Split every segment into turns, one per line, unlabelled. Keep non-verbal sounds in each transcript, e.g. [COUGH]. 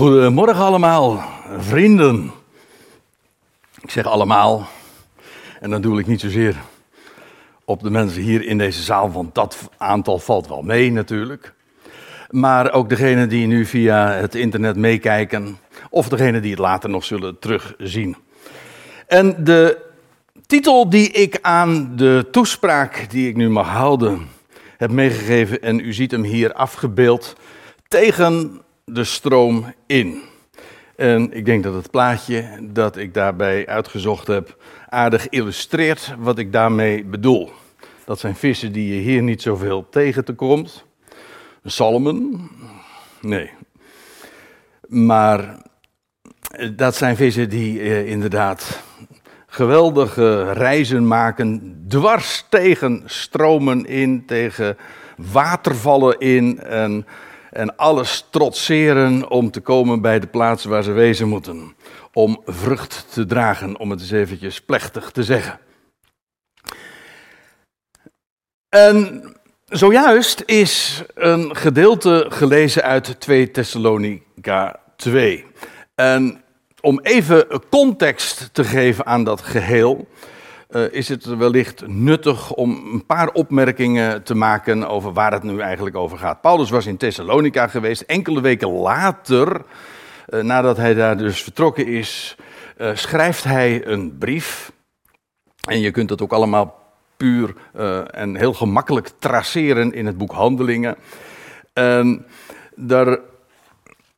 Goedemorgen allemaal, vrienden. Ik zeg allemaal, en dan doe ik niet zozeer op de mensen hier in deze zaal, want dat aantal valt wel mee natuurlijk. Maar ook degenen die nu via het internet meekijken, of degenen die het later nog zullen terugzien. En de titel die ik aan de toespraak die ik nu mag houden heb meegegeven, en u ziet hem hier afgebeeld, tegen de stroom in. En ik denk dat het plaatje dat ik daarbij uitgezocht heb aardig illustreert wat ik daarmee bedoel. Dat zijn vissen die je hier niet zoveel tegen te komt. Salmen? Nee. Maar dat zijn vissen die eh, inderdaad geweldige reizen maken, dwars tegen stromen in, tegen watervallen in en en alles trotseren om te komen bij de plaats waar ze wezen moeten. Om vrucht te dragen, om het eens eventjes plechtig te zeggen. En zojuist is een gedeelte gelezen uit 2 Thessalonica 2. En om even context te geven aan dat geheel, uh, is het wellicht nuttig om een paar opmerkingen te maken over waar het nu eigenlijk over gaat. Paulus was in Thessalonica geweest. Enkele weken later, uh, nadat hij daar dus vertrokken is, uh, schrijft hij een brief. En je kunt dat ook allemaal puur en heel gemakkelijk traceren in het boek Handelingen. En daar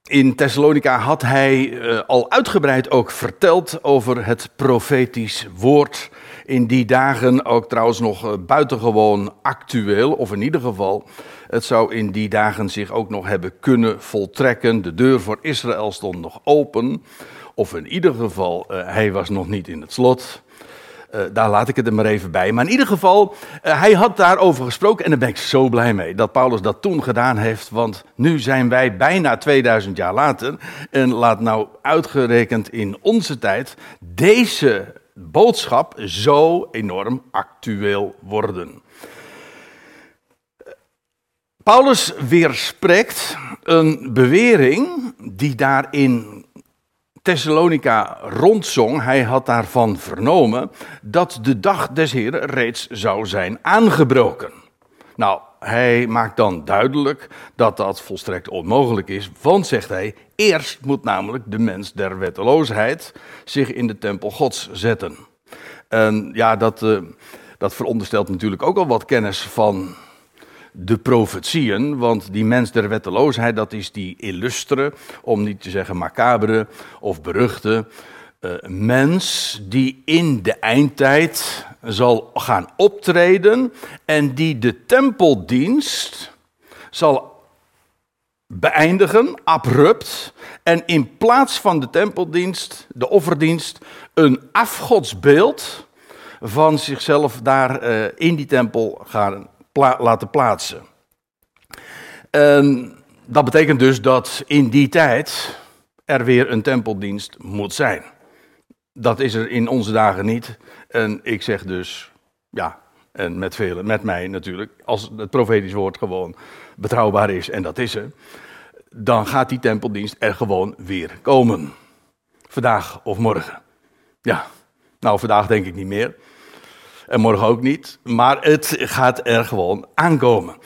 in Thessalonica had hij al uitgebreid ook verteld over het profetisch woord in die dagen ook trouwens nog eh, buitengewoon actueel, of in ieder geval, het zou in die dagen zich ook nog hebben kunnen voltrekken. De deur voor Israël stond nog open, of in ieder geval, uh, hij was nog niet in het slot. Uh, daar laat ik het er maar even bij. Maar in ieder geval, hij had daarover gesproken en daar ben ik zo blij mee dat Paulus dat toen gedaan heeft. Want nu zijn wij bijna 2000 jaar later en laat nou uitgerekend in onze tijd deze boodschap zo enorm actueel worden. Paulus weerspreekt een bewering die daar in Thessalonica rondzong. Hij had daarvan vernomen dat de dag des Heren reeds zou zijn aangebroken. Nou, hij maakt dan duidelijk dat dat volstrekt onmogelijk is, want zegt hij, eerst moet namelijk de mens der wetteloosheid zich in de tempel Gods zetten. En ja, dat, uh, dat veronderstelt natuurlijk ook al wat kennis van de profetieën, want die mens der wetteloosheid, dat is die illustre, om niet te zeggen macabere of beruchte uh, mens die in de eindtijd zal gaan optreden en die de tempeldienst zal beëindigen, abrupt, en in plaats van de tempeldienst, de offerdienst, een afgodsbeeld van zichzelf daar uh, in die tempel gaan laten plaatsen. En dat betekent dus dat in die tijd er weer een tempeldienst moet zijn. Dat is er in onze dagen niet. En ik zeg dus, ja, en met velen, met mij natuurlijk, als het profetisch woord gewoon betrouwbaar is, en dat is er, dan gaat die tempeldienst er gewoon weer komen. Vandaag of morgen. Ja, nou vandaag denk ik niet meer. En morgen ook niet. Maar het gaat er gewoon aankomen.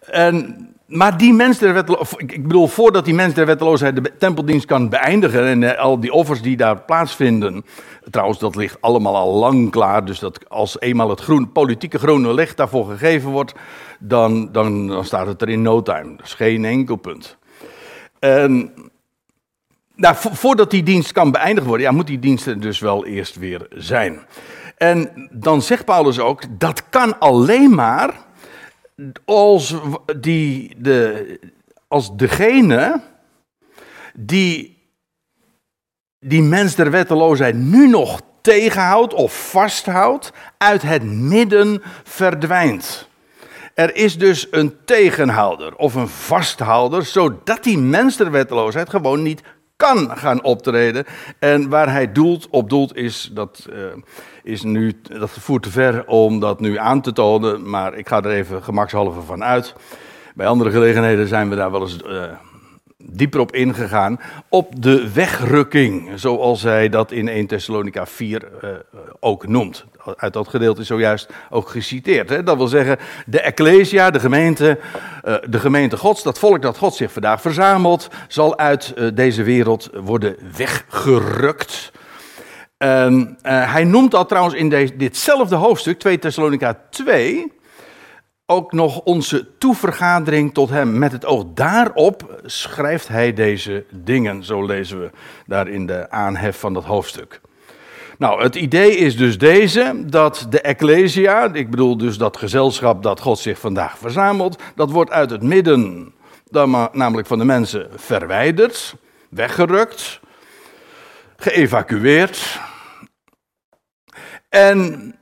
En maar die mens der wetteloosheid, ik bedoel, voordat die mens der wetteloosheid de tempeldienst kan beëindigen en eh, al die offers die daar plaatsvinden, trouwens dat ligt allemaal al lang klaar, dus dat als eenmaal het politieke groene licht daarvoor gegeven wordt, dan, dan, dan staat het er in no time. Dat geen enkel punt. En nou, voordat die dienst kan beëindigd worden, ja, moet die dienst er dus wel eerst weer zijn. En dan zegt Paulus ook, dat kan alleen maar als, die, de, als degene die die mens der wetteloosheid nu nog tegenhoudt of vasthoudt, uit het midden verdwijnt. Er is dus een tegenhouder of een vasthouder, zodat die mens der wetteloosheid gewoon niet kan gaan optreden. En waar hij doelt, op doelt is, dat uh, is nu, dat voert te ver om dat nu aan te tonen, maar ik ga er even gemakshalve van uit. Bij andere gelegenheden zijn we daar wel eens uh, dieper op ingegaan, op de wegrukking, zoals hij dat in 1 Thessalonica 4 uh, ook noemt. Uit dat gedeelte is zojuist ook geciteerd. Hè? Dat wil zeggen, de Ecclesia, de gemeente, uh, de gemeente Gods, dat volk dat God zich vandaag verzamelt, zal uit deze wereld worden weggerukt. En hij noemt dat trouwens in ditzelfde hoofdstuk, 2 Thessalonica 2 ook nog onze toevergadering tot hem. Met het oog daarop schrijft hij deze dingen. Zo lezen we daar in de aanhef van dat hoofdstuk. Nou, het idee is dus deze, dat de Ecclesia, ik bedoel dus dat gezelschap dat God zich vandaag verzamelt, dat wordt uit het midden, namelijk van de mensen, verwijderd, weggerukt, geëvacueerd. En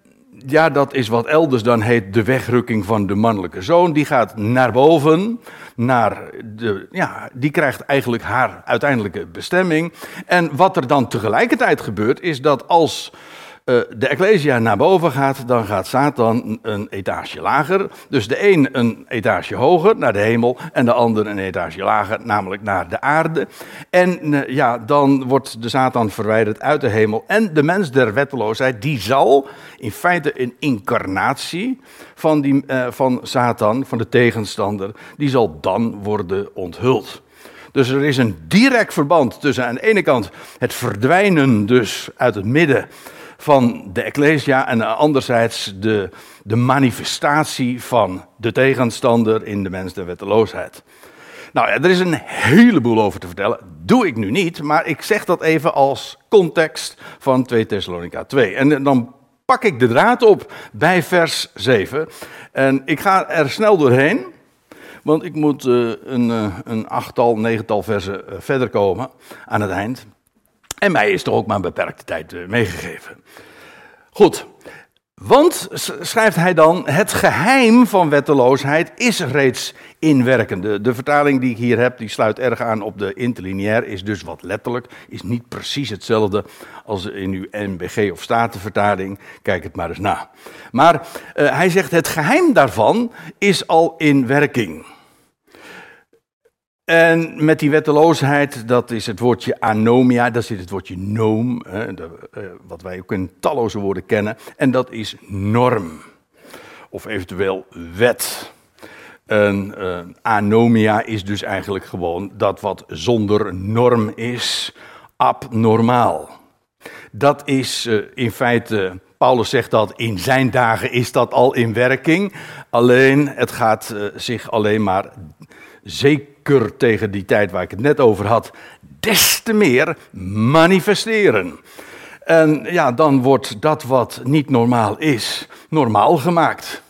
ja, dat is wat elders dan heet de wegrukking van de mannelijke zoon. Die gaat naar boven, naar de, ja, die krijgt eigenlijk haar uiteindelijke bestemming. En wat er dan tegelijkertijd gebeurt, is dat als de Ecclesia naar boven gaat, dan gaat Satan een etage lager. Dus de een een etage hoger naar de hemel en de ander een etage lager, namelijk naar de aarde. En uh, ja, dan wordt de Satan verwijderd uit de hemel. En de mens der wetteloosheid, die zal in feite een incarnatie van, die, uh, van Satan, van de tegenstander, die zal dan worden onthuld. Dus er is een direct verband tussen aan de ene kant het verdwijnen dus uit het midden van de Ecclesia en anderzijds de, de manifestatie van de tegenstander in de mens der wetteloosheid. Nou, er is een heleboel over te vertellen. Doe ik nu niet, maar ik zeg dat even als context van 2 Thessalonica 2. En dan pak ik de draad op bij vers 7. En ik ga er snel doorheen, want ik moet uh, een, uh, een achttal, negental versen uh, verder komen aan het eind. En mij is toch ook maar een beperkte tijd eh, meegegeven. Goed, want, schrijft hij dan, het geheim van wetteloosheid is reeds inwerkende. De vertaling die ik hier heb, die sluit erg aan op de interlineair, is dus wat letterlijk, is niet precies hetzelfde als in uw NBG of Statenvertaling. Kijk het maar eens na. Maar uh, hij zegt, het geheim daarvan is al in werking. En met die wetteloosheid, dat is het woordje anomia, daar zit het woordje noom, hè, de, uh, wat wij ook in talloze woorden kennen. En dat is norm, of eventueel wet. En uh, anomia is dus eigenlijk gewoon dat wat zonder norm is, abnormaal. Dat is uh, in feite, Paulus zegt dat in zijn dagen is dat al in werking. Alleen het gaat zich alleen maar zeker tegen die tijd waar ik het net over had, des te meer manifesteren. En ja, dan wordt dat wat niet normaal is, normaal gemaakt.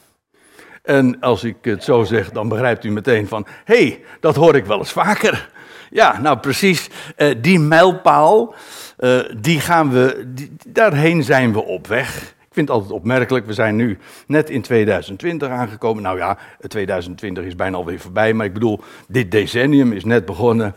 En als ik het zo zeg, dan begrijpt u meteen van, hé, hey, dat hoor ik wel eens vaker. Ja, nou precies, uh, die mijlpaal, uh, die gaan we, daarheen zijn we op weg vind het altijd opmerkelijk. We zijn nu net in 2020 aangekomen. Nou ja, 2020 is bijna alweer voorbij. Maar ik bedoel, dit decennium is net begonnen.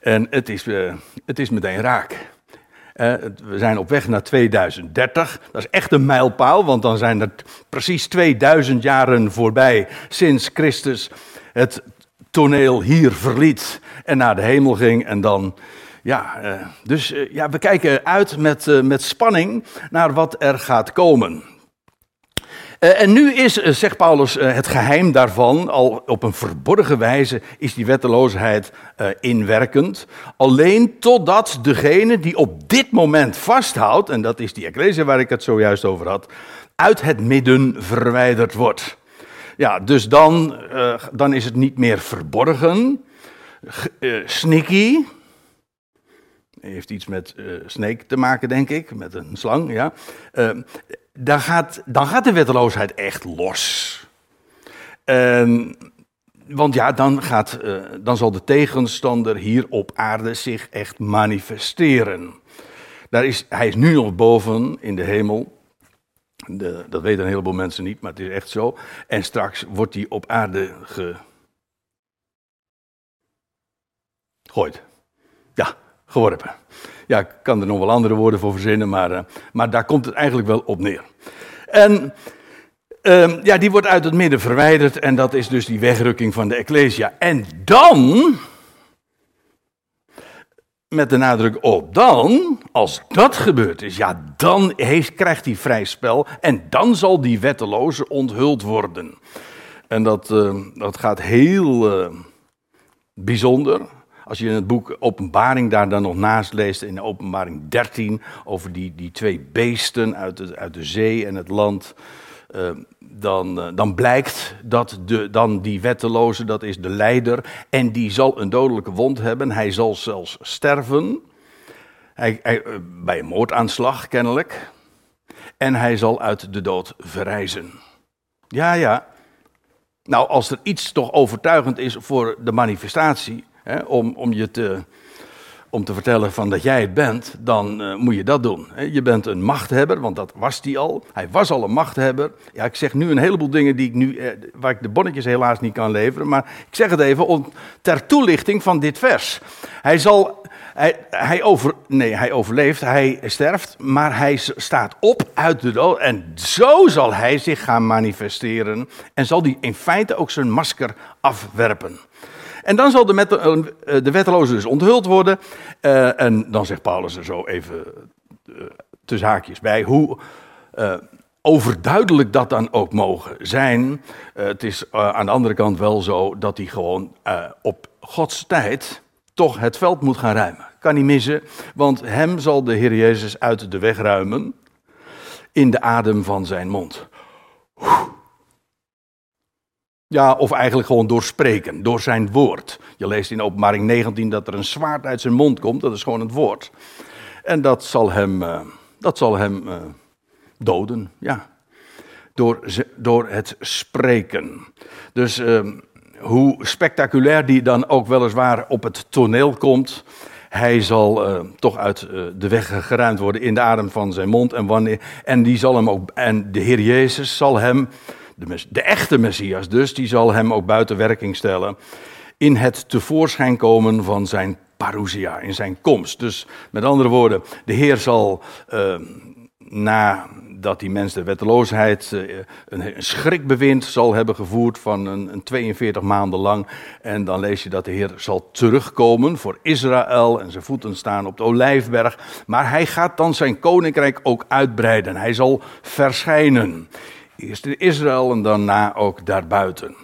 En het is, uh, het is meteen raak. Uh, we zijn op weg naar 2030. Dat is echt een mijlpaal, want dan zijn er precies 2000 jaren voorbij sinds Christus het toneel hier verliet en naar de hemel ging. En dan ja, uh, dus uh, ja, we kijken uit met, uh, met spanning naar wat er gaat komen. en nu is, zegt Paulus, het geheim daarvan, al op een verborgen wijze is die wetteloosheid inwerkend. Alleen totdat degene die op dit moment vasthoudt, en dat is die ecclesia waar ik het zojuist over had, uit het midden verwijderd wordt. Ja, dus dan, dan is het niet meer verborgen, sneaky, heeft iets met uh, snake te maken, denk ik, met een slang, ja. Uh, dan, gaat, de wetteloosheid echt los. Uh, want ja, dan, gaat, eh, dan zal de tegenstander hier op aarde zich echt manifesteren. Daar is, hij is nu nog boven in de hemel. De, dat weten een heleboel mensen niet, maar het is echt zo. En straks wordt hij op aarde gegooid. Ja, geworpen. Ja, ik kan er nog wel andere woorden voor verzinnen, maar, uh, maar daar komt het eigenlijk wel op neer. En uh, ja, die wordt uit het midden verwijderd en dat is dus die wegrukking van de Ecclesia. En dan, met de nadruk op dan, als dat gebeurd is, ja, dan heeft, krijgt hij vrij spel en dan zal die wetteloze onthuld worden. En dat, uh, dat gaat heel uh, bijzonder. Als je in het boek Openbaring daar dan nog naast leest, in Openbaring 13, over die, die twee beesten uit de, uit de zee en het land. Uh, dan, uh, dan blijkt dat de, dan die wetteloze, dat is de leider, en die zal een dodelijke wond hebben. Hij zal zelfs sterven. Hij, uh, bij een moordaanslag kennelijk. En hij zal uit de dood verrijzen. Ja, ja. Nou, als er iets toch overtuigend is voor de manifestatie, om, om je te, om te vertellen van dat jij het bent, dan uh, moet je dat doen. Je bent een machthebber, want dat was hij al. Hij was al een machthebber. Ja, ik zeg nu een heleboel dingen die ik nu, eh, waar ik de bonnetjes helaas niet kan leveren, maar ik zeg het even om, ter toelichting van dit vers. Hij zal, hij, hij, over, nee, hij overleeft, hij sterft, maar hij staat op uit de dood en zo zal hij zich gaan manifesteren en zal hij in feite ook zijn masker afwerpen. En dan zal de, met, de wetteloze dus onthuld worden. Uh, en dan zegt Paulus er zo even uh, tussen haakjes bij hoe overduidelijk dat dan ook mogen zijn. het is aan de andere kant wel zo dat hij gewoon op Gods tijd toch het veld moet gaan ruimen. Kan niet missen, want hem zal de Heer Jezus uit de weg ruimen in de adem van zijn mond. Ja, of eigenlijk gewoon door spreken, door zijn woord. Je leest in openbaring 19 dat er een zwaard uit zijn mond komt, dat is gewoon het woord. En dat zal hem, uh, dat zal hem uh, doden, ja. Door, door het spreken. Dus uh, hoe spectaculair die dan ook weliswaar op het toneel komt, hij zal uh, toch uit de weg geruimd worden in de adem van zijn mond. En, wanneer, en, die zal hem ook, en de Heer Jezus zal hem de, echte Messias dus, die zal hem ook buiten werking stellen in het tevoorschijn komen van zijn parousia, in zijn komst. Dus met andere woorden, de Heer zal uh, nadat die mens de wetteloosheid uh, een, een schrikbewind zal hebben gevoerd van een, een 42 maanden lang. En dan lees je dat de Heer zal terugkomen voor Israël en zijn voeten staan op de olijfberg. Maar hij gaat dan zijn koninkrijk ook uitbreiden. Hij zal verschijnen. Eerst in Israël en daarna ook daarbuiten.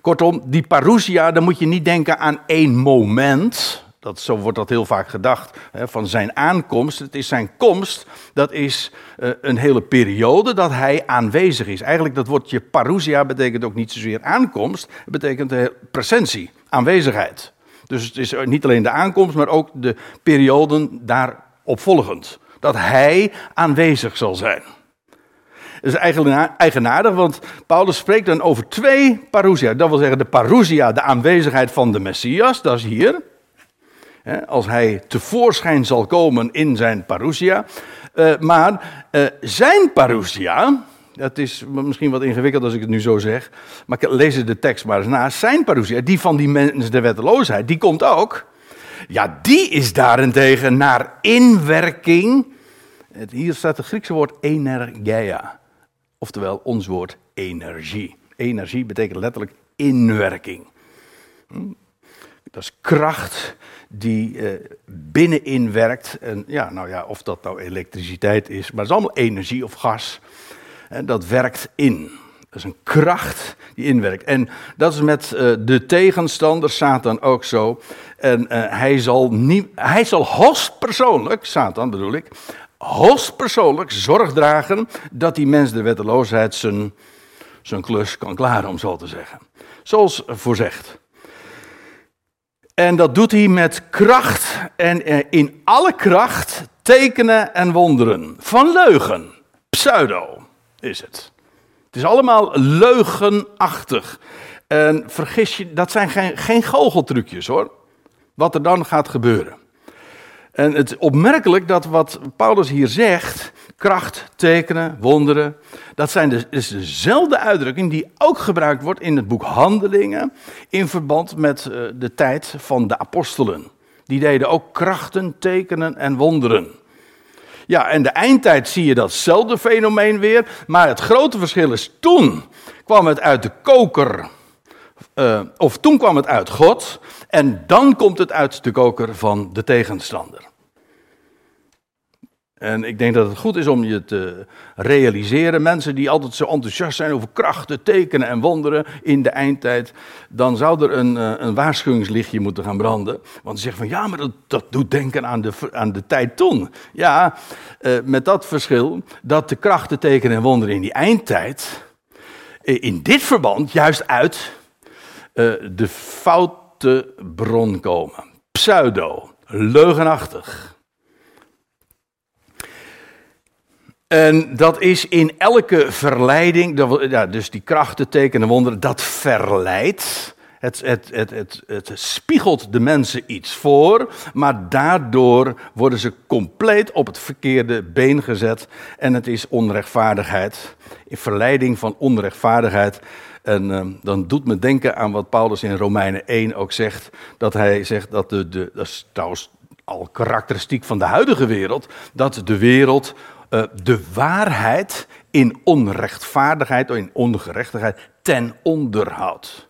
Kortom, die parousia, dan moet je niet denken aan één moment. Dat, zo wordt dat heel vaak gedacht, hè, van zijn aankomst. Het is zijn komst, dat is uh, een hele periode dat hij aanwezig is. Eigenlijk dat woordje parousia betekent ook niet zozeer aankomst, het betekent uh, presentie, aanwezigheid. Dus het is niet alleen de aankomst, maar ook de perioden daarop volgend. Dat hij aanwezig zal zijn. Dat is eigenlijk eigenaardig, want Paulus spreekt dan over twee parousia. Dat wil zeggen de parousia, de aanwezigheid van de Messias, dat is hier. Als hij tevoorschijn zal komen in zijn parousia. Uh, maar uh, zijn parousia, dat is misschien wat ingewikkeld als ik het nu zo zeg, maar ik lees de tekst maar eens na. Zijn parousia, die van die mensen de wetteloosheid, die komt ook. Ja, die is daarentegen naar inwerking. Hier staat het Griekse woord energeia. Oftewel ons woord energie. Energie betekent letterlijk inwerking. Hm? Dat is kracht die uh, binnenin werkt. En ja, nou ja, of dat nou elektriciteit is, maar het is allemaal energie of gas. En dat werkt in. Dat is een kracht die inwerkt. En dat is met uh, de tegenstander Satan ook zo. En uh, hij zal, niet, hij zal hoogstpersoonlijk, Satan bedoel ik, hoogstpersoonlijk zorg dragen dat die mens de wetteloosheid zijn, zijn klus kan klaren, om zo te zeggen. Zoals voorzegd. En dat doet hij met kracht en eh, in alle kracht tekenen en wonderen. Van leugen. Pseudo is het. Het is allemaal leugenachtig. En vergis je, dat zijn geen, geen goocheltrucjes hoor. Wat er dan gaat gebeuren. En het is opmerkelijk dat wat Paulus hier zegt, kracht, tekenen, wonderen, dat zijn de, is dezelfde uitdrukking die ook gebruikt wordt in het boek Handelingen in verband met uh, de tijd van de apostelen. Die deden ook krachten, tekenen en wonderen. Ja, en de eindtijd zie je datzelfde fenomeen weer, maar het grote verschil is toen kwam het uit de koker, uh, of toen kwam het uit God En dan komt het uit de koker van de tegenstander. En ik denk dat het goed is om je te realiseren. Mensen die altijd zo enthousiast zijn over krachten, tekenen en wonderen in de eindtijd. Dan zou er een, eh, een waarschuwingslichtje moeten gaan branden. Want ze zeggen van ja, maar dat, dat doet denken aan de, aan de tijd toen. Ja, eh, met dat verschil dat de krachten, tekenen en wonderen in die eindtijd. Eh, in dit verband juist uit de foute bron komen. Pseudo, leugenachtig. En dat is in elke verleiding, dus die krachten, tekenen, wonderen, dat verleidt. Het, het, het, het, het spiegelt de mensen iets voor, maar daardoor worden ze compleet op het verkeerde been gezet. En het is onrechtvaardigheid, in verleiding van onrechtvaardigheid. En uh, dan doet me denken aan wat Paulus in Romeinen 1 ook zegt. Dat hij zegt dat de, de dat is trouwens al karakteristiek van de huidige wereld, dat de wereld uh, de waarheid in onrechtvaardigheid, in ongerechtigheid ten onder houdt.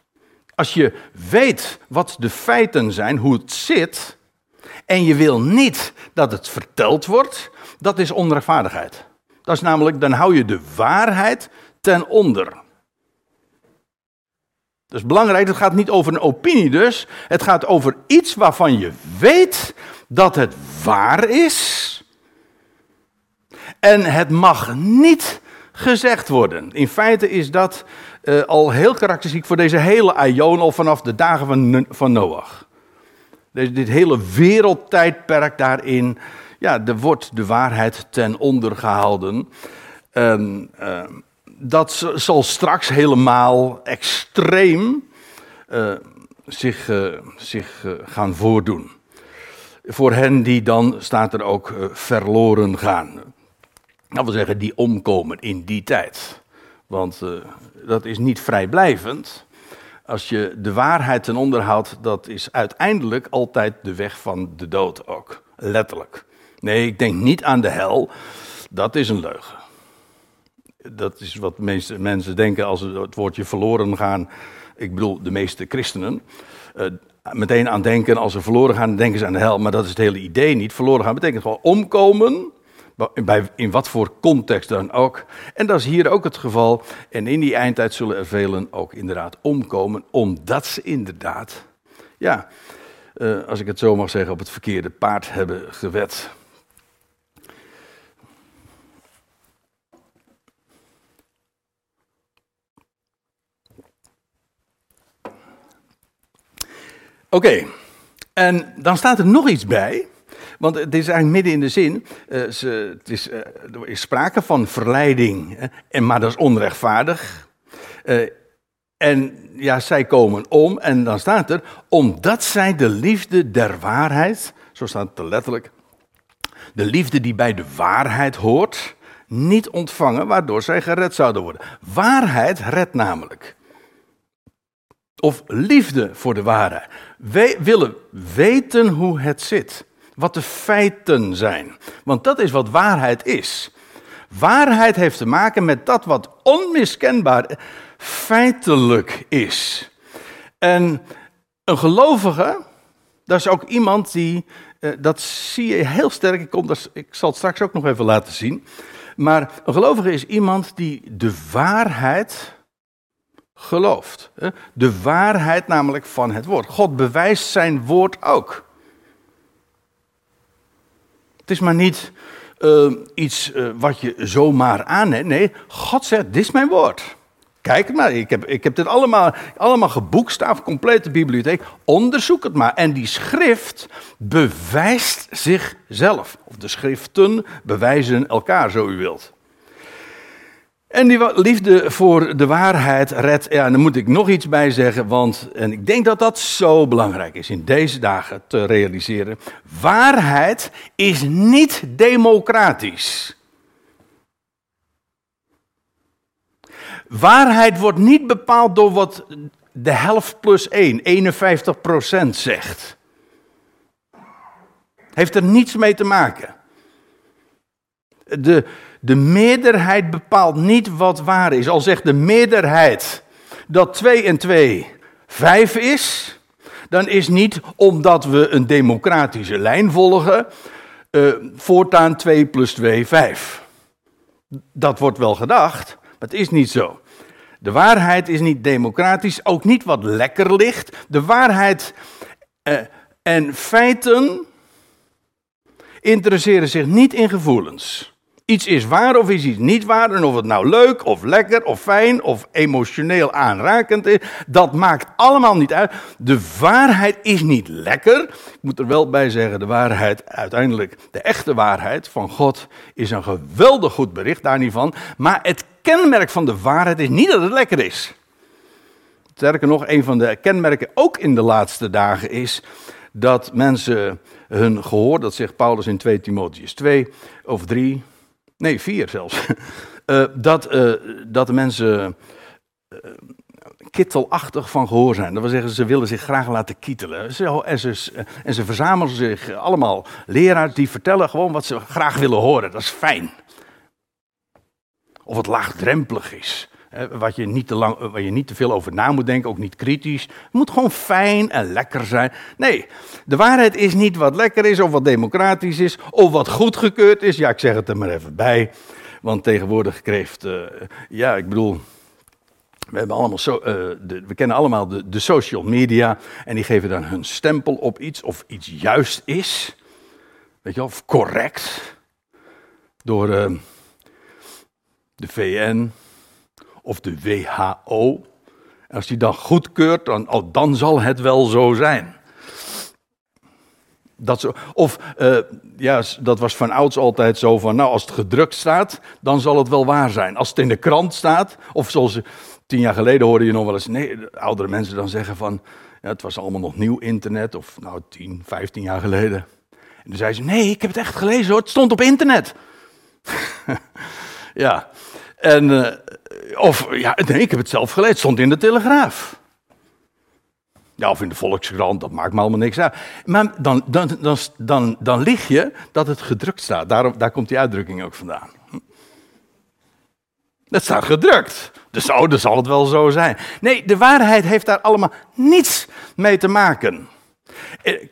Als je weet wat de feiten zijn, hoe het zit, en je wil niet dat het verteld wordt, dat is onrechtvaardigheid. Dat is namelijk, dan hou je de waarheid ten onder. Dat is belangrijk, het gaat niet over een opinie dus. Het gaat over iets waarvan je weet dat het waar is. En het mag niet gezegd worden. In feite is dat uh, al heel karakteristiek voor deze hele aion, al vanaf de dagen van, van Noach. Dit hele wereldtijdperk daarin, ja, er wordt de waarheid ten onder gehouden. En, uh, dat zal straks helemaal extreem uh, zich, zich gaan voordoen. Voor hen die dan, staat er ook, verloren gaan dat wil zeggen, die omkomen in die tijd. Want dat is niet vrijblijvend. Als je de waarheid ten onder houdt, dat is uiteindelijk altijd de weg van de dood ook. Letterlijk. Nee, ik denk niet aan de hel. Dat is een leugen. Dat is wat de meeste mensen denken als het woordje verloren gaan. Ik bedoel, de meeste christenen. Uh, meteen aan denken, als ze verloren gaan, denken ze aan de hel. Maar dat is het hele idee niet. Verloren gaan betekent gewoon omkomen bij, in wat voor context dan ook. En dat is hier ook het geval. En in die eindtijd zullen er velen ook inderdaad omkomen, omdat ze inderdaad, ja, uh, als ik het zo mag zeggen, op het verkeerde paard hebben gewet. Oké, en dan staat er nog iets bij. Want het is eigenlijk midden in de zin. Uh, ze, het is, uh, er is sprake van verleiding, hè, en, maar dat is onrechtvaardig. Uh, en ja, zij komen om, en dan staat er, omdat zij de liefde der waarheid, zo staat het letterlijk, de liefde die bij de waarheid hoort, niet ontvangen, waardoor zij gered zouden worden. Waarheid redt namelijk. Of liefde voor de waarheid. Wij willen weten hoe het zit wat de feiten zijn. Want dat is wat waarheid is. Waarheid heeft te maken met dat wat onmiskenbaar feitelijk is. En een gelovige, dat is ook iemand die, eh, dat zie je heel sterk, ik, kom, ik zal het straks ook nog even laten zien. Maar een gelovige is iemand die de waarheid gelooft. De waarheid namelijk van het woord. God bewijst zijn woord ook. Het is maar niet uh, iets uh, wat je zomaar aanneemt. Nee, God zegt, dit is mijn woord. Kijk maar, ik heb, ik heb dit allemaal, allemaal geboekstaafd, complete bibliotheek. Onderzoek het maar. En die schrift bewijst zichzelf. Of de schriften bewijzen elkaar, zo u wilt. En die liefde voor de waarheid redt, ja, daar moet ik nog iets bij zeggen, want en ik denk dat dat zo belangrijk is in deze dagen te realiseren. Waarheid is niet democratisch. Waarheid wordt niet bepaald door wat de helft plus 1, 51 procent zegt. Heeft er niets mee te maken. De, de meerderheid bepaalt niet wat waar is. Al zegt de meerderheid dat 2 en 2 5 is, dan is niet omdat we een democratische lijn volgen, uh, voortaan 2 plus 2 5. Dat wordt wel gedacht, maar het is niet zo. De waarheid is niet democratisch, ook niet wat lekker ligt. De waarheid uh, en feiten interesseren zich niet in gevoelens. Iets is waar of is iets niet waar. En of het nou leuk of lekker of fijn of emotioneel aanrakend is, dat maakt allemaal niet uit. De waarheid is niet lekker. Ik moet er wel bij zeggen, de waarheid uiteindelijk, de echte waarheid van God is een geweldig goed bericht, daar niet van. Maar het kenmerk van de waarheid is niet dat het lekker is. Sterker nog, een van de kenmerken ook in de laatste dagen is dat mensen hun gehoor, dat zegt Paulus in 2 Timotheus 2 of 3, nee 4 zelfs, uh, [LAUGHS] dat, uh, dat de mensen uh, kittelachtig van gehoor zijn. Dat wil zeggen, ze willen zich graag laten kietelen. Ze, en, ze, en ze verzamelen zich allemaal leraars die vertellen gewoon wat ze graag willen horen. Dat is fijn. Of het laagdrempelig is. Wat je niet te lang, waar je niet te veel over na moet denken, ook niet kritisch. Het moet gewoon fijn en lekker zijn. Nee, de waarheid is niet wat lekker is, of wat democratisch is, of wat goedgekeurd is. Ja, ik zeg het er maar even bij. Want tegenwoordig kreeg, uh, ja, ik bedoel, we, hebben allemaal uh, de, we kennen allemaal de, de, social media en die geven dan hun stempel op iets of iets juist is. Weet je wel, of correct. Door uh, de VN, of de WHO. Als die dan goedkeurt, dan, oh, dan zal het wel zo zijn. Dat zo, of uh, ja, dat was van ouds altijd zo van, nou als het gedrukt staat, dan zal het wel waar zijn. Als het in de krant staat, of zoals tien jaar geleden hoorde je nog wel eens, nee, oudere mensen dan zeggen van, ja, het was allemaal nog nieuw internet, of nou tien, vijftien jaar geleden. En dan zei ze, nee, ik heb het echt gelezen hoor, het stond op internet. [LAUGHS] ja, en, uh, of ja, nee, ik heb het zelf gelezen, het stond in de Telegraaf. Ja, of in de Volkskrant, dat maakt me allemaal niks uit. Maar dan, dan, dan, dan, dan lig je dat het gedrukt staat. Daarom, daar komt die uitdrukking ook vandaan. Dat staat gedrukt. Dus oh, dan zal het wel zo zijn. Nee, de waarheid heeft daar allemaal niets mee te maken. Eh,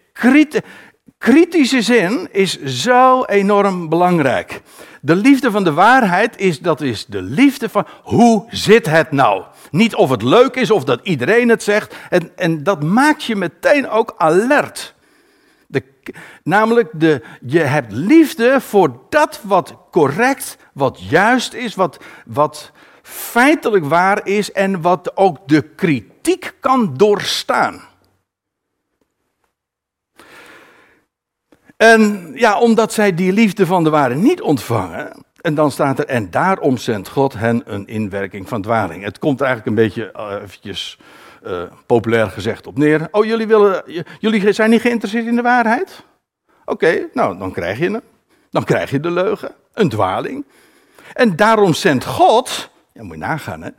kritische zin is zo enorm belangrijk. De liefde van de waarheid is, dat is de liefde van hoe zit het nou? Niet of het leuk is of dat iedereen het zegt. En, en dat maakt je meteen ook alert. De, namelijk, de, je hebt liefde voor dat wat correct, wat juist is, wat, wat feitelijk waar is en wat ook de kritiek kan doorstaan. En ja, omdat zij die liefde van de ware niet ontvangen, en dan staat er, en daarom zendt God hen een inwerking van dwaling. Het komt eigenlijk een beetje, uh, eventjes uh, populair gezegd, op neer. Oh, jullie, willen, jullie zijn niet geïnteresseerd in de waarheid? Oké, nou, dan krijg je hem. Dan krijg je de leugen, een dwaling. En daarom zendt God, ja, moet je nagaan, hè.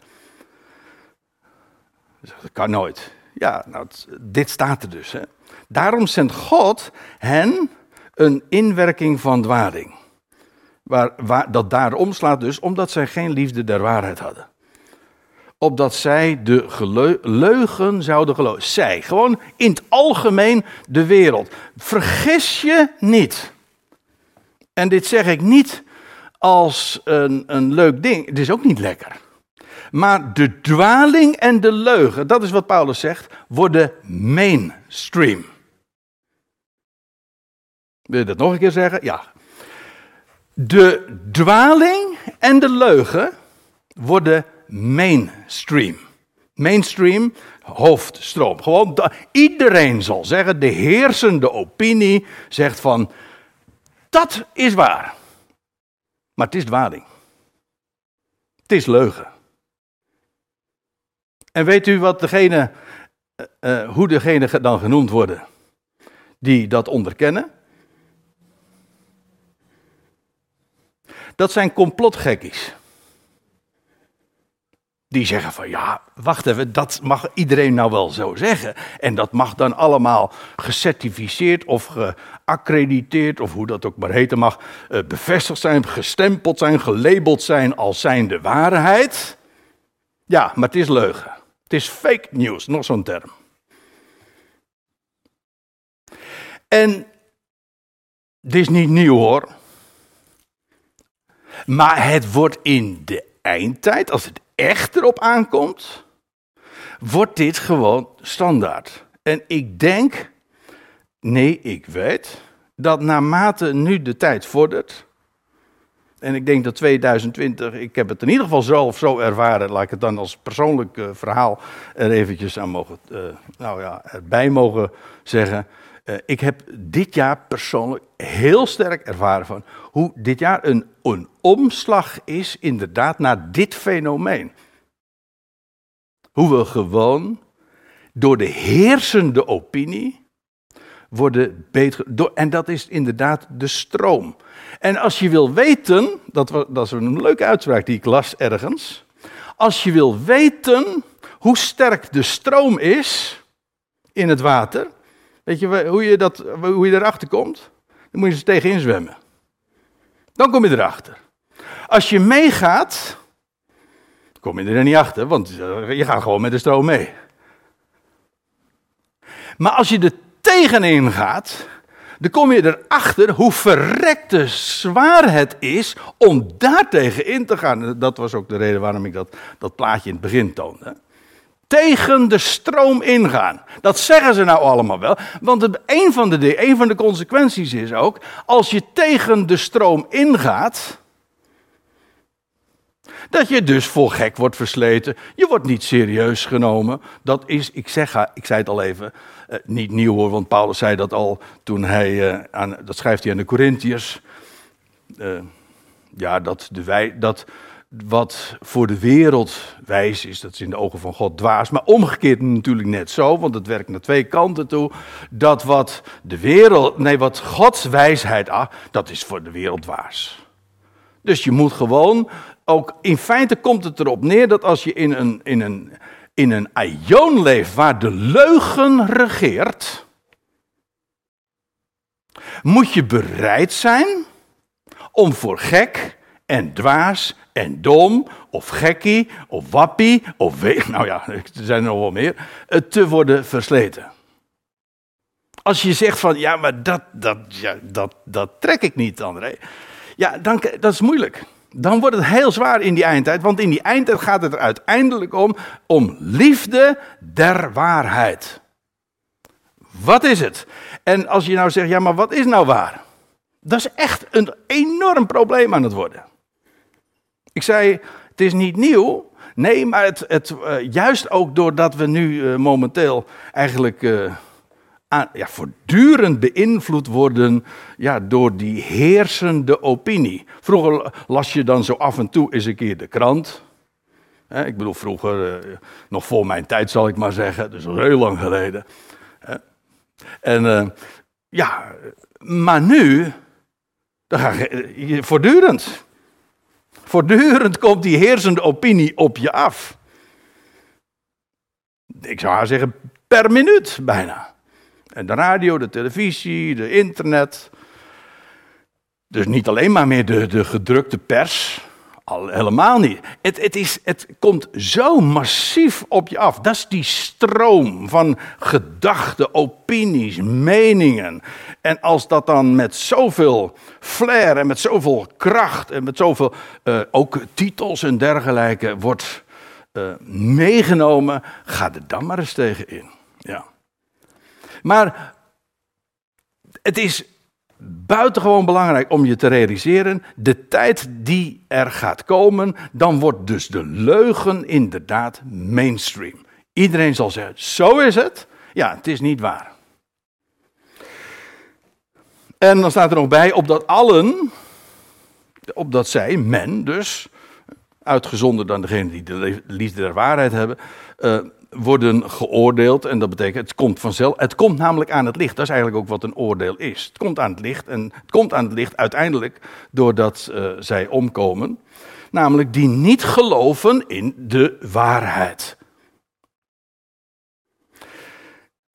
Dat kan nooit. Ja, nou, dit staat er dus, hè. Daarom zendt God hen een inwerking van dwaling. Waar, waar, dat daar omslaat dus omdat zij geen liefde der waarheid hadden. Opdat zij de leugen zouden geloven. Zij, gewoon in het algemeen de wereld. Vergis je niet. En dit zeg ik niet als een, een leuk ding. Het is ook niet lekker. Maar de dwaling en de leugen, dat is wat Paulus zegt, worden mainstream. Wil je dat nog een keer zeggen? Ja. De dwaling en de leugen worden mainstream. Mainstream, hoofdstroom. Gewoon iedereen zal zeggen, de heersende opinie zegt van, dat is waar. Maar het is dwaling. Het is leugen. En weet u wat degene, uh, hoe degene dan genoemd worden die dat onderkennen? Dat zijn complotgekkies. Die zeggen van ja, wacht even, dat mag iedereen nou wel zo zeggen. En dat mag dan allemaal gecertificeerd of geaccrediteerd, of hoe dat ook maar heten mag, eh, bevestigd zijn, gestempeld zijn, gelabeld zijn als zijnde waarheid. Ja, maar het is leugen. Het is fake news, nog zo'n term. En dit is niet nieuw hoor. Maar het wordt in de eindtijd, als het echt erop aankomt, wordt dit gewoon standaard. En ik denk, nee, ik weet, dat naarmate nu de tijd vordert, en ik denk dat 2020, ik heb het in ieder geval zo of zo ervaren, laat ik het dan als persoonlijk uh, verhaal er eventjes aan mogen, uh, nou ja, erbij mogen zeggen. Uh, ik heb dit jaar persoonlijk heel sterk ervaren van hoe dit jaar een, een omslag is inderdaad naar dit fenomeen. Hoe we gewoon door de heersende opinie worden beter. Door, en dat is inderdaad de stroom. En als je wil weten, dat, dat is een leuke uitspraak die ik las ergens. Als je wil weten hoe sterk de stroom is in het water, weet je hoe je, dat, hoe je erachter komt? Dan moet je er tegenin zwemmen. Dan kom je erachter. Als je meegaat, kom je er niet achter, want je gaat gewoon met de stroom mee. Maar als je er tegenin gaat, dan kom je erachter hoe verrekte zwaar het is om daar tegen in te gaan. Dat was ook de reden waarom ik dat, dat plaatje in het begin toonde. Tegen de stroom ingaan. Dat zeggen ze nou allemaal wel. Want het, een, van de, een van de consequenties is ook, als je tegen de stroom ingaat, dat je dus voor gek wordt versleten. Je wordt niet serieus genomen. Dat is, ik, zeg, ik zei het al even, eh, niet nieuw hoor, want Paulus zei dat al toen hij, eh, aan, dat schrijft hij aan de Corinthiërs. Uh, ja, dat, de wij, dat wat voor de wereld wijs is, dat is in de ogen van God dwaas. Maar omgekeerd natuurlijk net zo, want het werkt naar twee kanten toe. Dat wat de wereld, nee, wat Gods wijsheid, ah, dat is voor de wereld dwaas. Dus je moet gewoon ook in feite komt het erop neer dat als je in een, in een, in een leeft waar de leugen regeert, moet je bereid zijn om voor gek en dwaas en dom of gekkie of wappie of [LAUGHS] nou ja, er zijn er nog wel meer, te worden versleten. Als je zegt van ja, maar dat, dat, ja, dat, dat trek ik niet, André. Ja, dan, dat is moeilijk dan wordt het heel zwaar in die eindtijd. Want in die eindtijd gaat het er uiteindelijk om, om liefde der waarheid. Wat is het? En als je nou zegt, ja, maar wat is nou waar? Dat is echt een enorm probleem aan het worden. Ik zei, het is niet nieuw. Nee, maar het, het, uh, juist ook doordat we nu uh, momenteel eigenlijk uh, ja, voortdurend beïnvloed worden ja, door die heersende opinie. Vroeger las je dan zo af en toe eens een keer de krant. ik bedoel, vroeger, eh, nog voor mijn tijd zal ik maar zeggen, dus heel lang geleden. En eh, ja, maar nu, dan ga je, voortdurend, voortdurend komt die heersende opinie op je af. Ik zou haar zeggen, per minuut bijna. En de radio, de televisie, de internet. Dus niet alleen maar meer de, de gedrukte pers. Al, helemaal niet. Het, het, is, het komt zo massief op je af. Dat is die stroom van gedachten, opinies, meningen. En als dat dan met zoveel flair en met zoveel kracht en met zoveel uh, ook titels en dergelijke wordt uh, meegenomen, ga er dan maar eens tegen in. Ja. Maar het is buitengewoon belangrijk om je te realiseren, de tijd die er gaat komen, dan wordt dus de leugen inderdaad mainstream. Iedereen zal zeggen, zo is het. Ja, het is niet waar. En dan staat er nog bij, opdat allen, opdat zij, men dus, uitgezonderd dan degene die de liefde der waarheid hebben, uh, worden geoordeeld. En dat betekent, het komt vanzelf. Het komt namelijk aan het licht. Dat is eigenlijk ook wat een oordeel is. Het komt aan het licht. En het komt aan het licht uiteindelijk doordat uh, zij omkomen. Namelijk die niet geloven in de waarheid.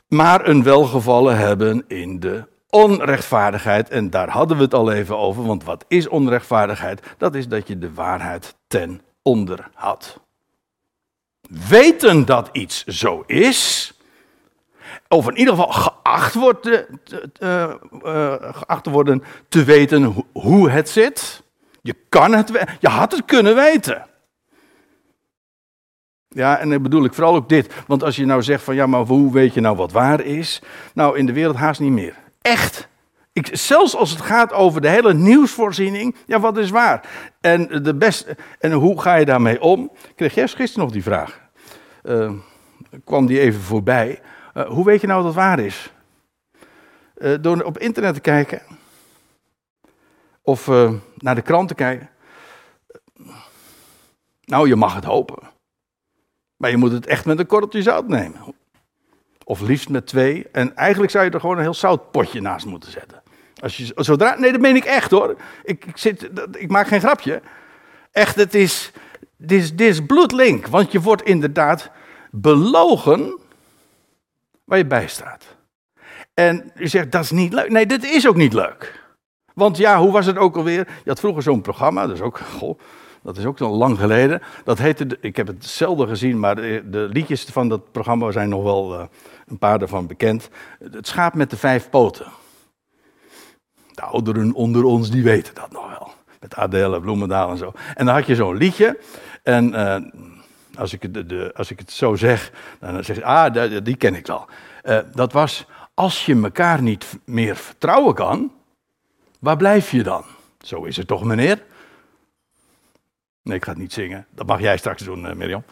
Maar een welgevallen hebben in de onrechtvaardigheid. En daar hadden we het al even over. Want wat is onrechtvaardigheid? Dat is dat je de waarheid ten onder had weten dat iets zo is. Of in ieder geval geacht, wordt te, uh, geacht te worden te weten hoe het zit. Je kan het, je had het kunnen weten. Ja, en dan bedoel ik vooral ook dit. Want als je nou zegt van ja, maar hoe weet je nou wat waar is? Nou, in de wereld haast niet meer. Echt. Ik, zelfs als het gaat over de hele nieuwsvoorziening, ja, wat is waar? En, de beste, en hoe ga je daarmee om? Kreeg jij gisteren nog die vraag? Uh, kwam die even voorbij. Uh, hoe weet je nou dat waar is? Uh, door op internet te kijken. Of naar de krant te kijken. Nou, je mag het hopen. Maar je moet het echt met een korreltje zout nemen. Of liefst met twee. En eigenlijk zou je er gewoon een heel zoutpotje naast moeten zetten. Als je, zodra, nee, dat meen ik echt hoor. Ik, ik, zit, ik maak geen grapje. Echt, het is, dit is, dit is bloedlink. Want je wordt inderdaad belogen waar je bij staat. En je zegt, dat is niet leuk. Nee, dit is ook niet leuk. Want ja, hoe was het ook alweer? Je had vroeger zo'n programma, dat is ook, goh, dat is ook al lang geleden. Dat heette, ik heb het zelden gezien, maar de, de liedjes van dat programma zijn nog wel uh, een paar daarvan bekend. Het schaap met de vijf poten. De ouderen onder ons, die weten dat nog wel. Met Adele, Bloemendaal en zo. En dan had je zo'n liedje. En uh, als, ik het, de, als ik het zo zeg, dan zeg ah, die, die ken ik wel. Uh, dat was, als je elkaar niet meer vertrouwen kan, waar blijf je dan? Zo is het toch, meneer? Nee, ik ga het niet zingen. Dat mag jij straks doen, uh, Mirjam.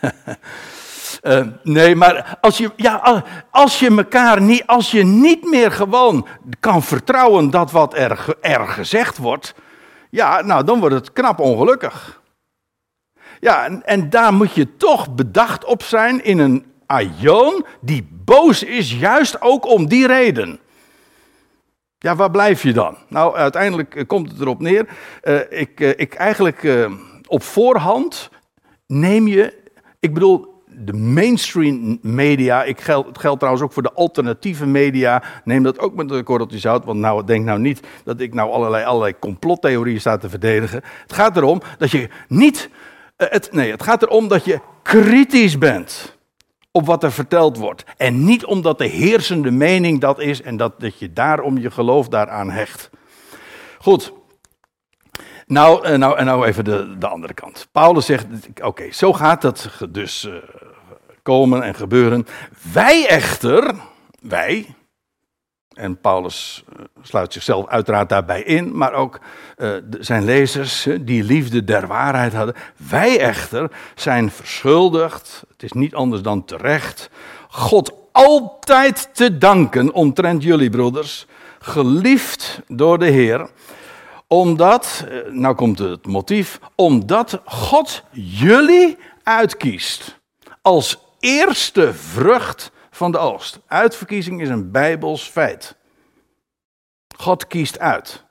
[LAUGHS] uh, nee, maar als je, ja, als je elkaar niet, als je niet meer gewoon kan vertrouwen dat wat er, er gezegd wordt, ja, nou dan wordt het knap ongelukkig. Ja, en, en daar moet je toch bedacht op zijn in een aion die boos is, juist ook om die reden. Ja, waar blijf je dan? Nou, uiteindelijk eh, komt het erop neer. Uh, ik, ik eigenlijk op voorhand neem je, ik bedoel, de mainstream media, ik geld, het geldt trouwens ook voor de alternatieve media, neem dat ook met een korreltje zout, want nou, denk nou niet dat ik nou allerlei, allerlei complottheorieën sta te verdedigen. Het gaat erom dat je niet, het, nee, het gaat erom dat je kritisch bent op wat er verteld wordt. En niet omdat de heersende mening dat is en dat, dat je daarom je geloof daaraan hecht. Goed. Nou, eh, nou, nou even de, de andere kant. Paulus zegt, oké, zo gaat dat dus uh, komen en gebeuren. Wij echter, wij, en Paulus eh, sluit zichzelf uiteraard daarbij in, maar ook zijn lezers die liefde der waarheid hadden. Wij echter zijn verschuldigd, het is niet anders dan terecht, God altijd te danken omtrent jullie broeders, geliefd door de Heer, omdat, uh, nou komt het motief, omdat God jullie uitkiest als eerste vrucht van de oogst. Uitverkiezing is een bijbels feit. God kiest uit.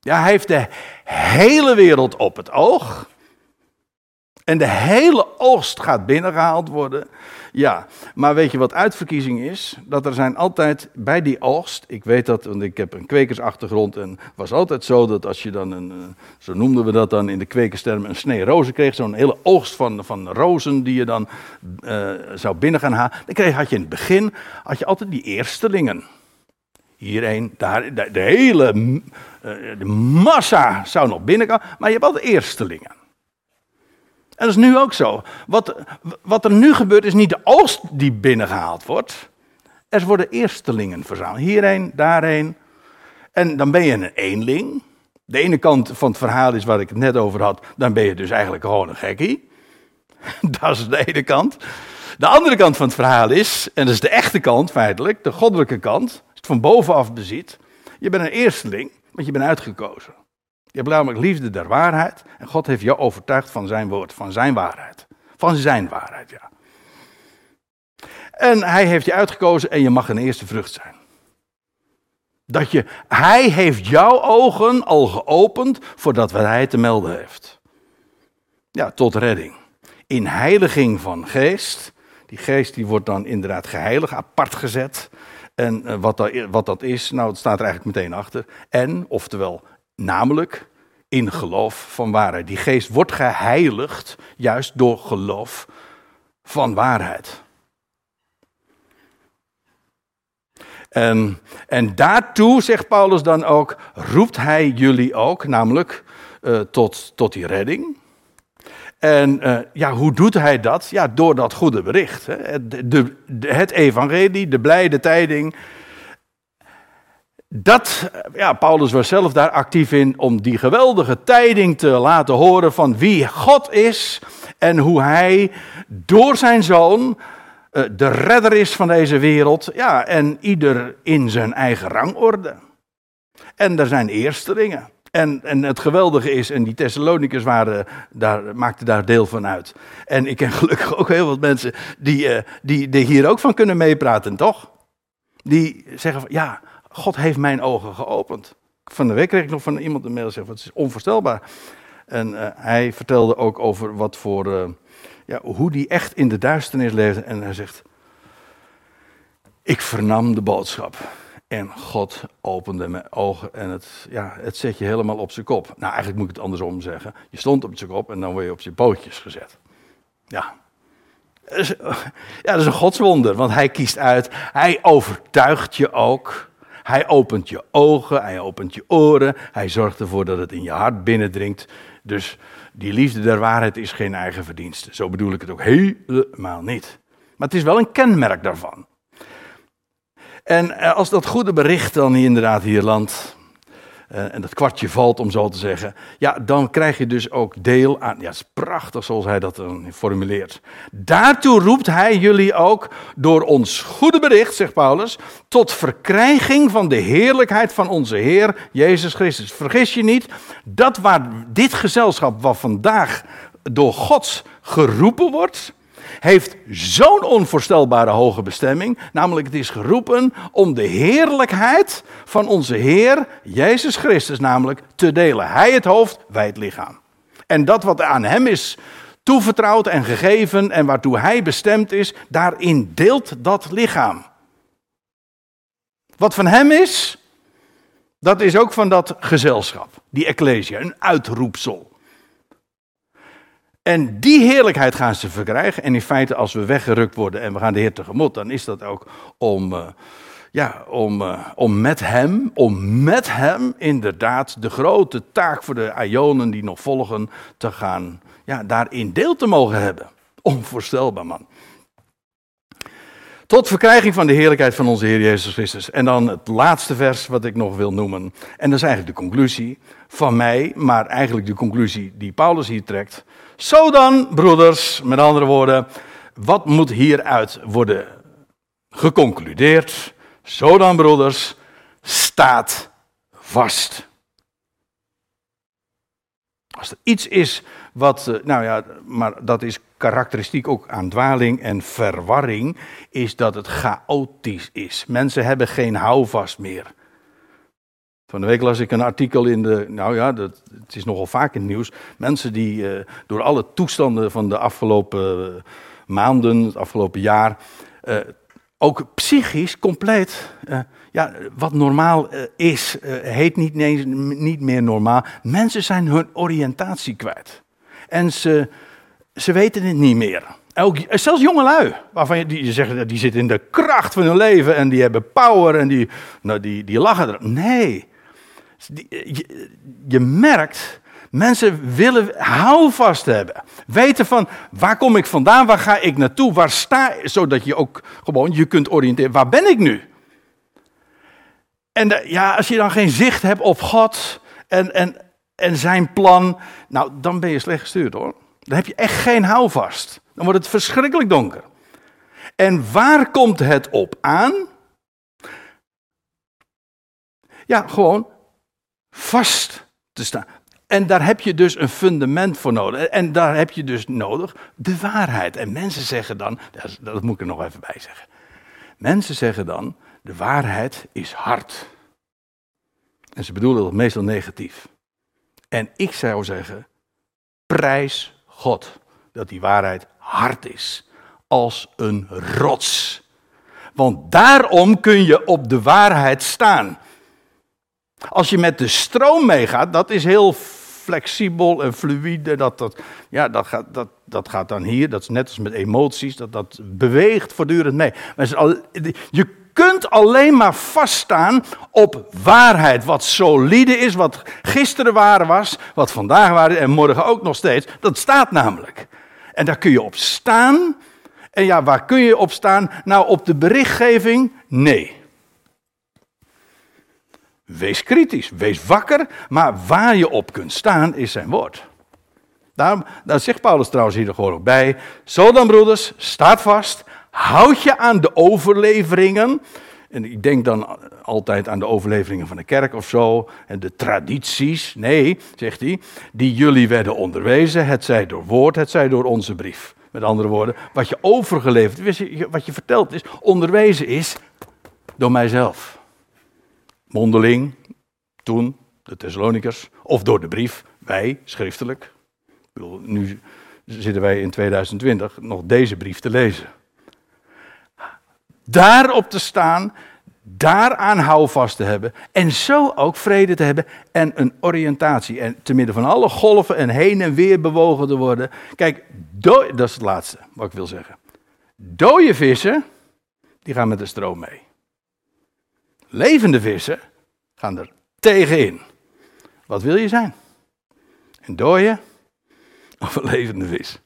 Ja, hij heeft de hele wereld op het oog. En de hele oogst gaat binnengehaald worden. Ja, maar weet je wat uitverkiezing is? Dat er zijn altijd bij die oogst, ik weet dat, want ik heb een kwekersachtergrond en was altijd zo dat als je dan een, eh, zo noemden we dat dan in de kwekerstermen, een snee rozen kreeg, zo'n hele oogst van, van rozen die je dan uh, zou binnen gaan halen, dan kreeg, had je in het begin had je altijd die eerstelingen. Hier een, daar, de, hele uh, de massa zou nog binnenkomen, maar je hebt altijd eerstelingen. En dat is nu ook zo. Wat, wat er nu gebeurt is niet de oogst die binnengehaald wordt. Er worden eerstelingen verzameld. Hierheen, daarheen. En dan ben je een eenling. De ene kant van het verhaal is waar ik het net over had. Dan ben je dus eigenlijk gewoon een gekkie. [LAUGHS] dat is de ene kant. De andere kant van het verhaal is, en dat is de echte kant feitelijk, de goddelijke kant. Het van bovenaf bezit. Je bent een eersteling, want je bent uitgekozen. Je hebt namelijk liefde der waarheid. En God heeft jou overtuigd van zijn woord, van zijn waarheid. Van zijn waarheid, ja. En hij heeft je uitgekozen en je mag een eerste vrucht zijn. Dat je, hij heeft jouw ogen al geopend voordat wat hij te melden heeft. Ja, tot redding. In heiliging van geest. Die geest die wordt dan inderdaad geheiligd, apart gezet. En eh, wat dat, wat dat is, nou, het staat er eigenlijk meteen achter. En, oftewel Namelijk in geloof van waarheid. Die geest wordt geheiligd juist door geloof van waarheid. En, en daartoe, zegt Paulus dan ook, roept hij jullie ook, namelijk uh, tot, tot die redding. En uh, ja, hoe doet hij dat? Ja, door dat goede bericht. Hè? De, de, het evangelie, de blijde tijding. Dat, ja, Paulus was zelf daar actief in om die geweldige tijding te laten horen van wie God is en hoe hij door zijn zoon uh, de redder is van deze wereld. Ja, en ieder in zijn eigen rangorde. En er zijn eerstelingen. En, en het geweldige is, en die Thessalonicus waren, daar, maakten daar deel van uit. En ik ken gelukkig ook heel wat mensen die, uh, die, die hier ook van kunnen meepraten, toch? Die zeggen van, ja, God heeft mijn ogen geopend. Van de week kreeg ik nog van iemand een mail zeggen, het is onvoorstelbaar. En uh, hij vertelde ook over wat voor, uh, ja, hoe die echt in de duisternis leefde. En hij zegt, ik vernam de boodschap. En God opende mijn ogen en het, ja, het zet je helemaal op zijn kop. Nou, eigenlijk moet ik het andersom zeggen. Je stond op zijn kop en dan word je op je pootjes gezet. Ja. Ja, dat is een godswonder, want hij kiest uit. Hij overtuigt je ook. Hij opent je ogen, hij opent je oren. Hij zorgt ervoor dat het in je hart binnendringt. Dus die liefde der waarheid is geen eigen verdienste. Zo bedoel ik het ook helemaal niet. Maar het is wel een kenmerk daarvan. En eh, als dat goede bericht dan inderdaad hier landt, uh, en dat kwartje valt om zo te zeggen, ja, dan krijg je dus ook deel aan, ja, het is prachtig zoals hij dat dan formuleert. Daartoe roept hij jullie ook door ons goede bericht, zegt Paulus, tot verkrijging van de heerlijkheid van onze Heer Jezus Christus. Vergis je niet, dat waar dit gezelschap wat vandaag door God geroepen wordt, heeft zo'n onvoorstelbare hoge bestemming. Namelijk, het is geroepen om de heerlijkheid van onze Heer Jezus Christus, namelijk te delen. Hij het hoofd, wij het lichaam. En dat wat aan Hem is toevertrouwd en gegeven en waartoe Hij bestemd is, daarin deelt dat lichaam. Wat van Hem is, dat is ook van dat gezelschap, die ecclesia, een uitroepsel. En die heerlijkheid gaan ze verkrijgen. En in feite, als we weggerukt worden en we gaan de Heer tegemoet, dan is dat ook om, uh, ja, om, uh, om met Hem, om met Hem inderdaad de grote taak voor de Ionen die nog volgen, te gaan, ja, daarin deel te mogen hebben. Onvoorstelbaar, man. Tot verkrijging van de heerlijkheid van onze Heer Jezus Christus. En dan het laatste vers wat ik nog wil noemen. En dat is eigenlijk de conclusie van mij, maar eigenlijk de conclusie die Paulus hier trekt. Zo dan, broeders, met andere woorden, wat moet hieruit worden geconcludeerd? Zo dan, broeders, staat vast. Als er iets is wat, eh, nou ja, maar dat is karakteristiek ook aan dwaling en verwarring, is dat het chaotisch is. Mensen hebben geen houvast meer. Van de week las ik een artikel in de, nou ja, dat, het is nogal vaak in het nieuws. Mensen die uh, door alle toestanden van de afgelopen uh, maanden, het afgelopen jaar, uh, ook psychisch compleet, ja, wat normaal is, heet niet, niet meer normaal. Mensen zijn hun oriëntatie kwijt. En ze, ze weten het niet meer. Ook, zelfs jongelui, waarvan je, die zeggen die zitten in de kracht van hun leven en die hebben power en die, nou, die, die lachen er. Nee, je, je merkt, mensen willen houvast hebben. Weten van, waar kom ik vandaan, waar ga ik naartoe, waar sta ik, zodat je ook gewoon je kunt oriënteren, waar ben ik nu? En de, ja, als je dan geen zicht hebt op God en, en, en zijn plan, nou, dan ben je slecht gestuurd hoor. Dan heb je echt geen houvast. Dan wordt het verschrikkelijk donker. En waar komt het op aan? Ja, gewoon vast te staan. En daar heb je dus een fundament voor nodig. En daar heb je dus nodig de waarheid. En mensen zeggen dan, dat moet ik er nog even bij zeggen. Mensen zeggen dan, de waarheid is hard. En ze bedoelen dat meestal negatief. En ik zou zeggen, prijs God dat die waarheid hard is. Als een rots. Want daarom kun je op de waarheid staan. Als je met de stroom meegaat, dat is heel flexibel en fluïde. Dat, dat, ja, dat, gaat, dat, dat gaat dan hier, dat is net als met emoties, dat, dat beweegt voortdurend mee. Maar je kunt alleen maar vaststaan op waarheid. Wat solide is, wat gisteren waar was, wat vandaag waar is en morgen ook nog steeds. Dat staat namelijk. En daar kun je op staan. En ja, waar kun je op staan? Nou, op de berichtgeving? Nee. Wees kritisch, wees wakker, maar waar je op kunt staan is zijn woord. Daarom, daar zegt Paulus trouwens hier ook bij. Zo dan, broeders, staat vast. Houd je aan de overleveringen. En ik denk dan altijd aan de overleveringen van de kerk of zo. En de tradities. Nee, zegt hij. Die jullie werden onderwezen. Het zij door woord, het zij door onze brief. Met andere woorden, wat je overgeleverd, wat je verteld is, onderwezen is door mijzelf. Mondeling, toen, de Thessalonikers, of door de brief, wij, schriftelijk nu zitten wij in 2020 nog deze brief te lezen. Daarop te staan, daaraan houvast te hebben en zo ook vrede te hebben en een oriëntatie. En te midden van alle golven en heen en weer bewogen te worden. Kijk, dat is het laatste wat ik wil zeggen. Dode vissen, die gaan met de stroom mee. Levende vissen gaan er tegenin. Wat wil je zijn? Een dode of een levende vis.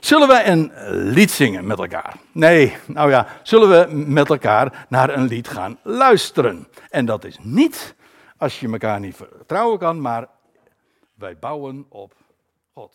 Zullen wij een lied zingen met elkaar? Nee, nou ja, zullen we met elkaar naar een lied gaan luisteren? En dat is niet als je elkaar niet vertrouwen kan, maar wij bouwen op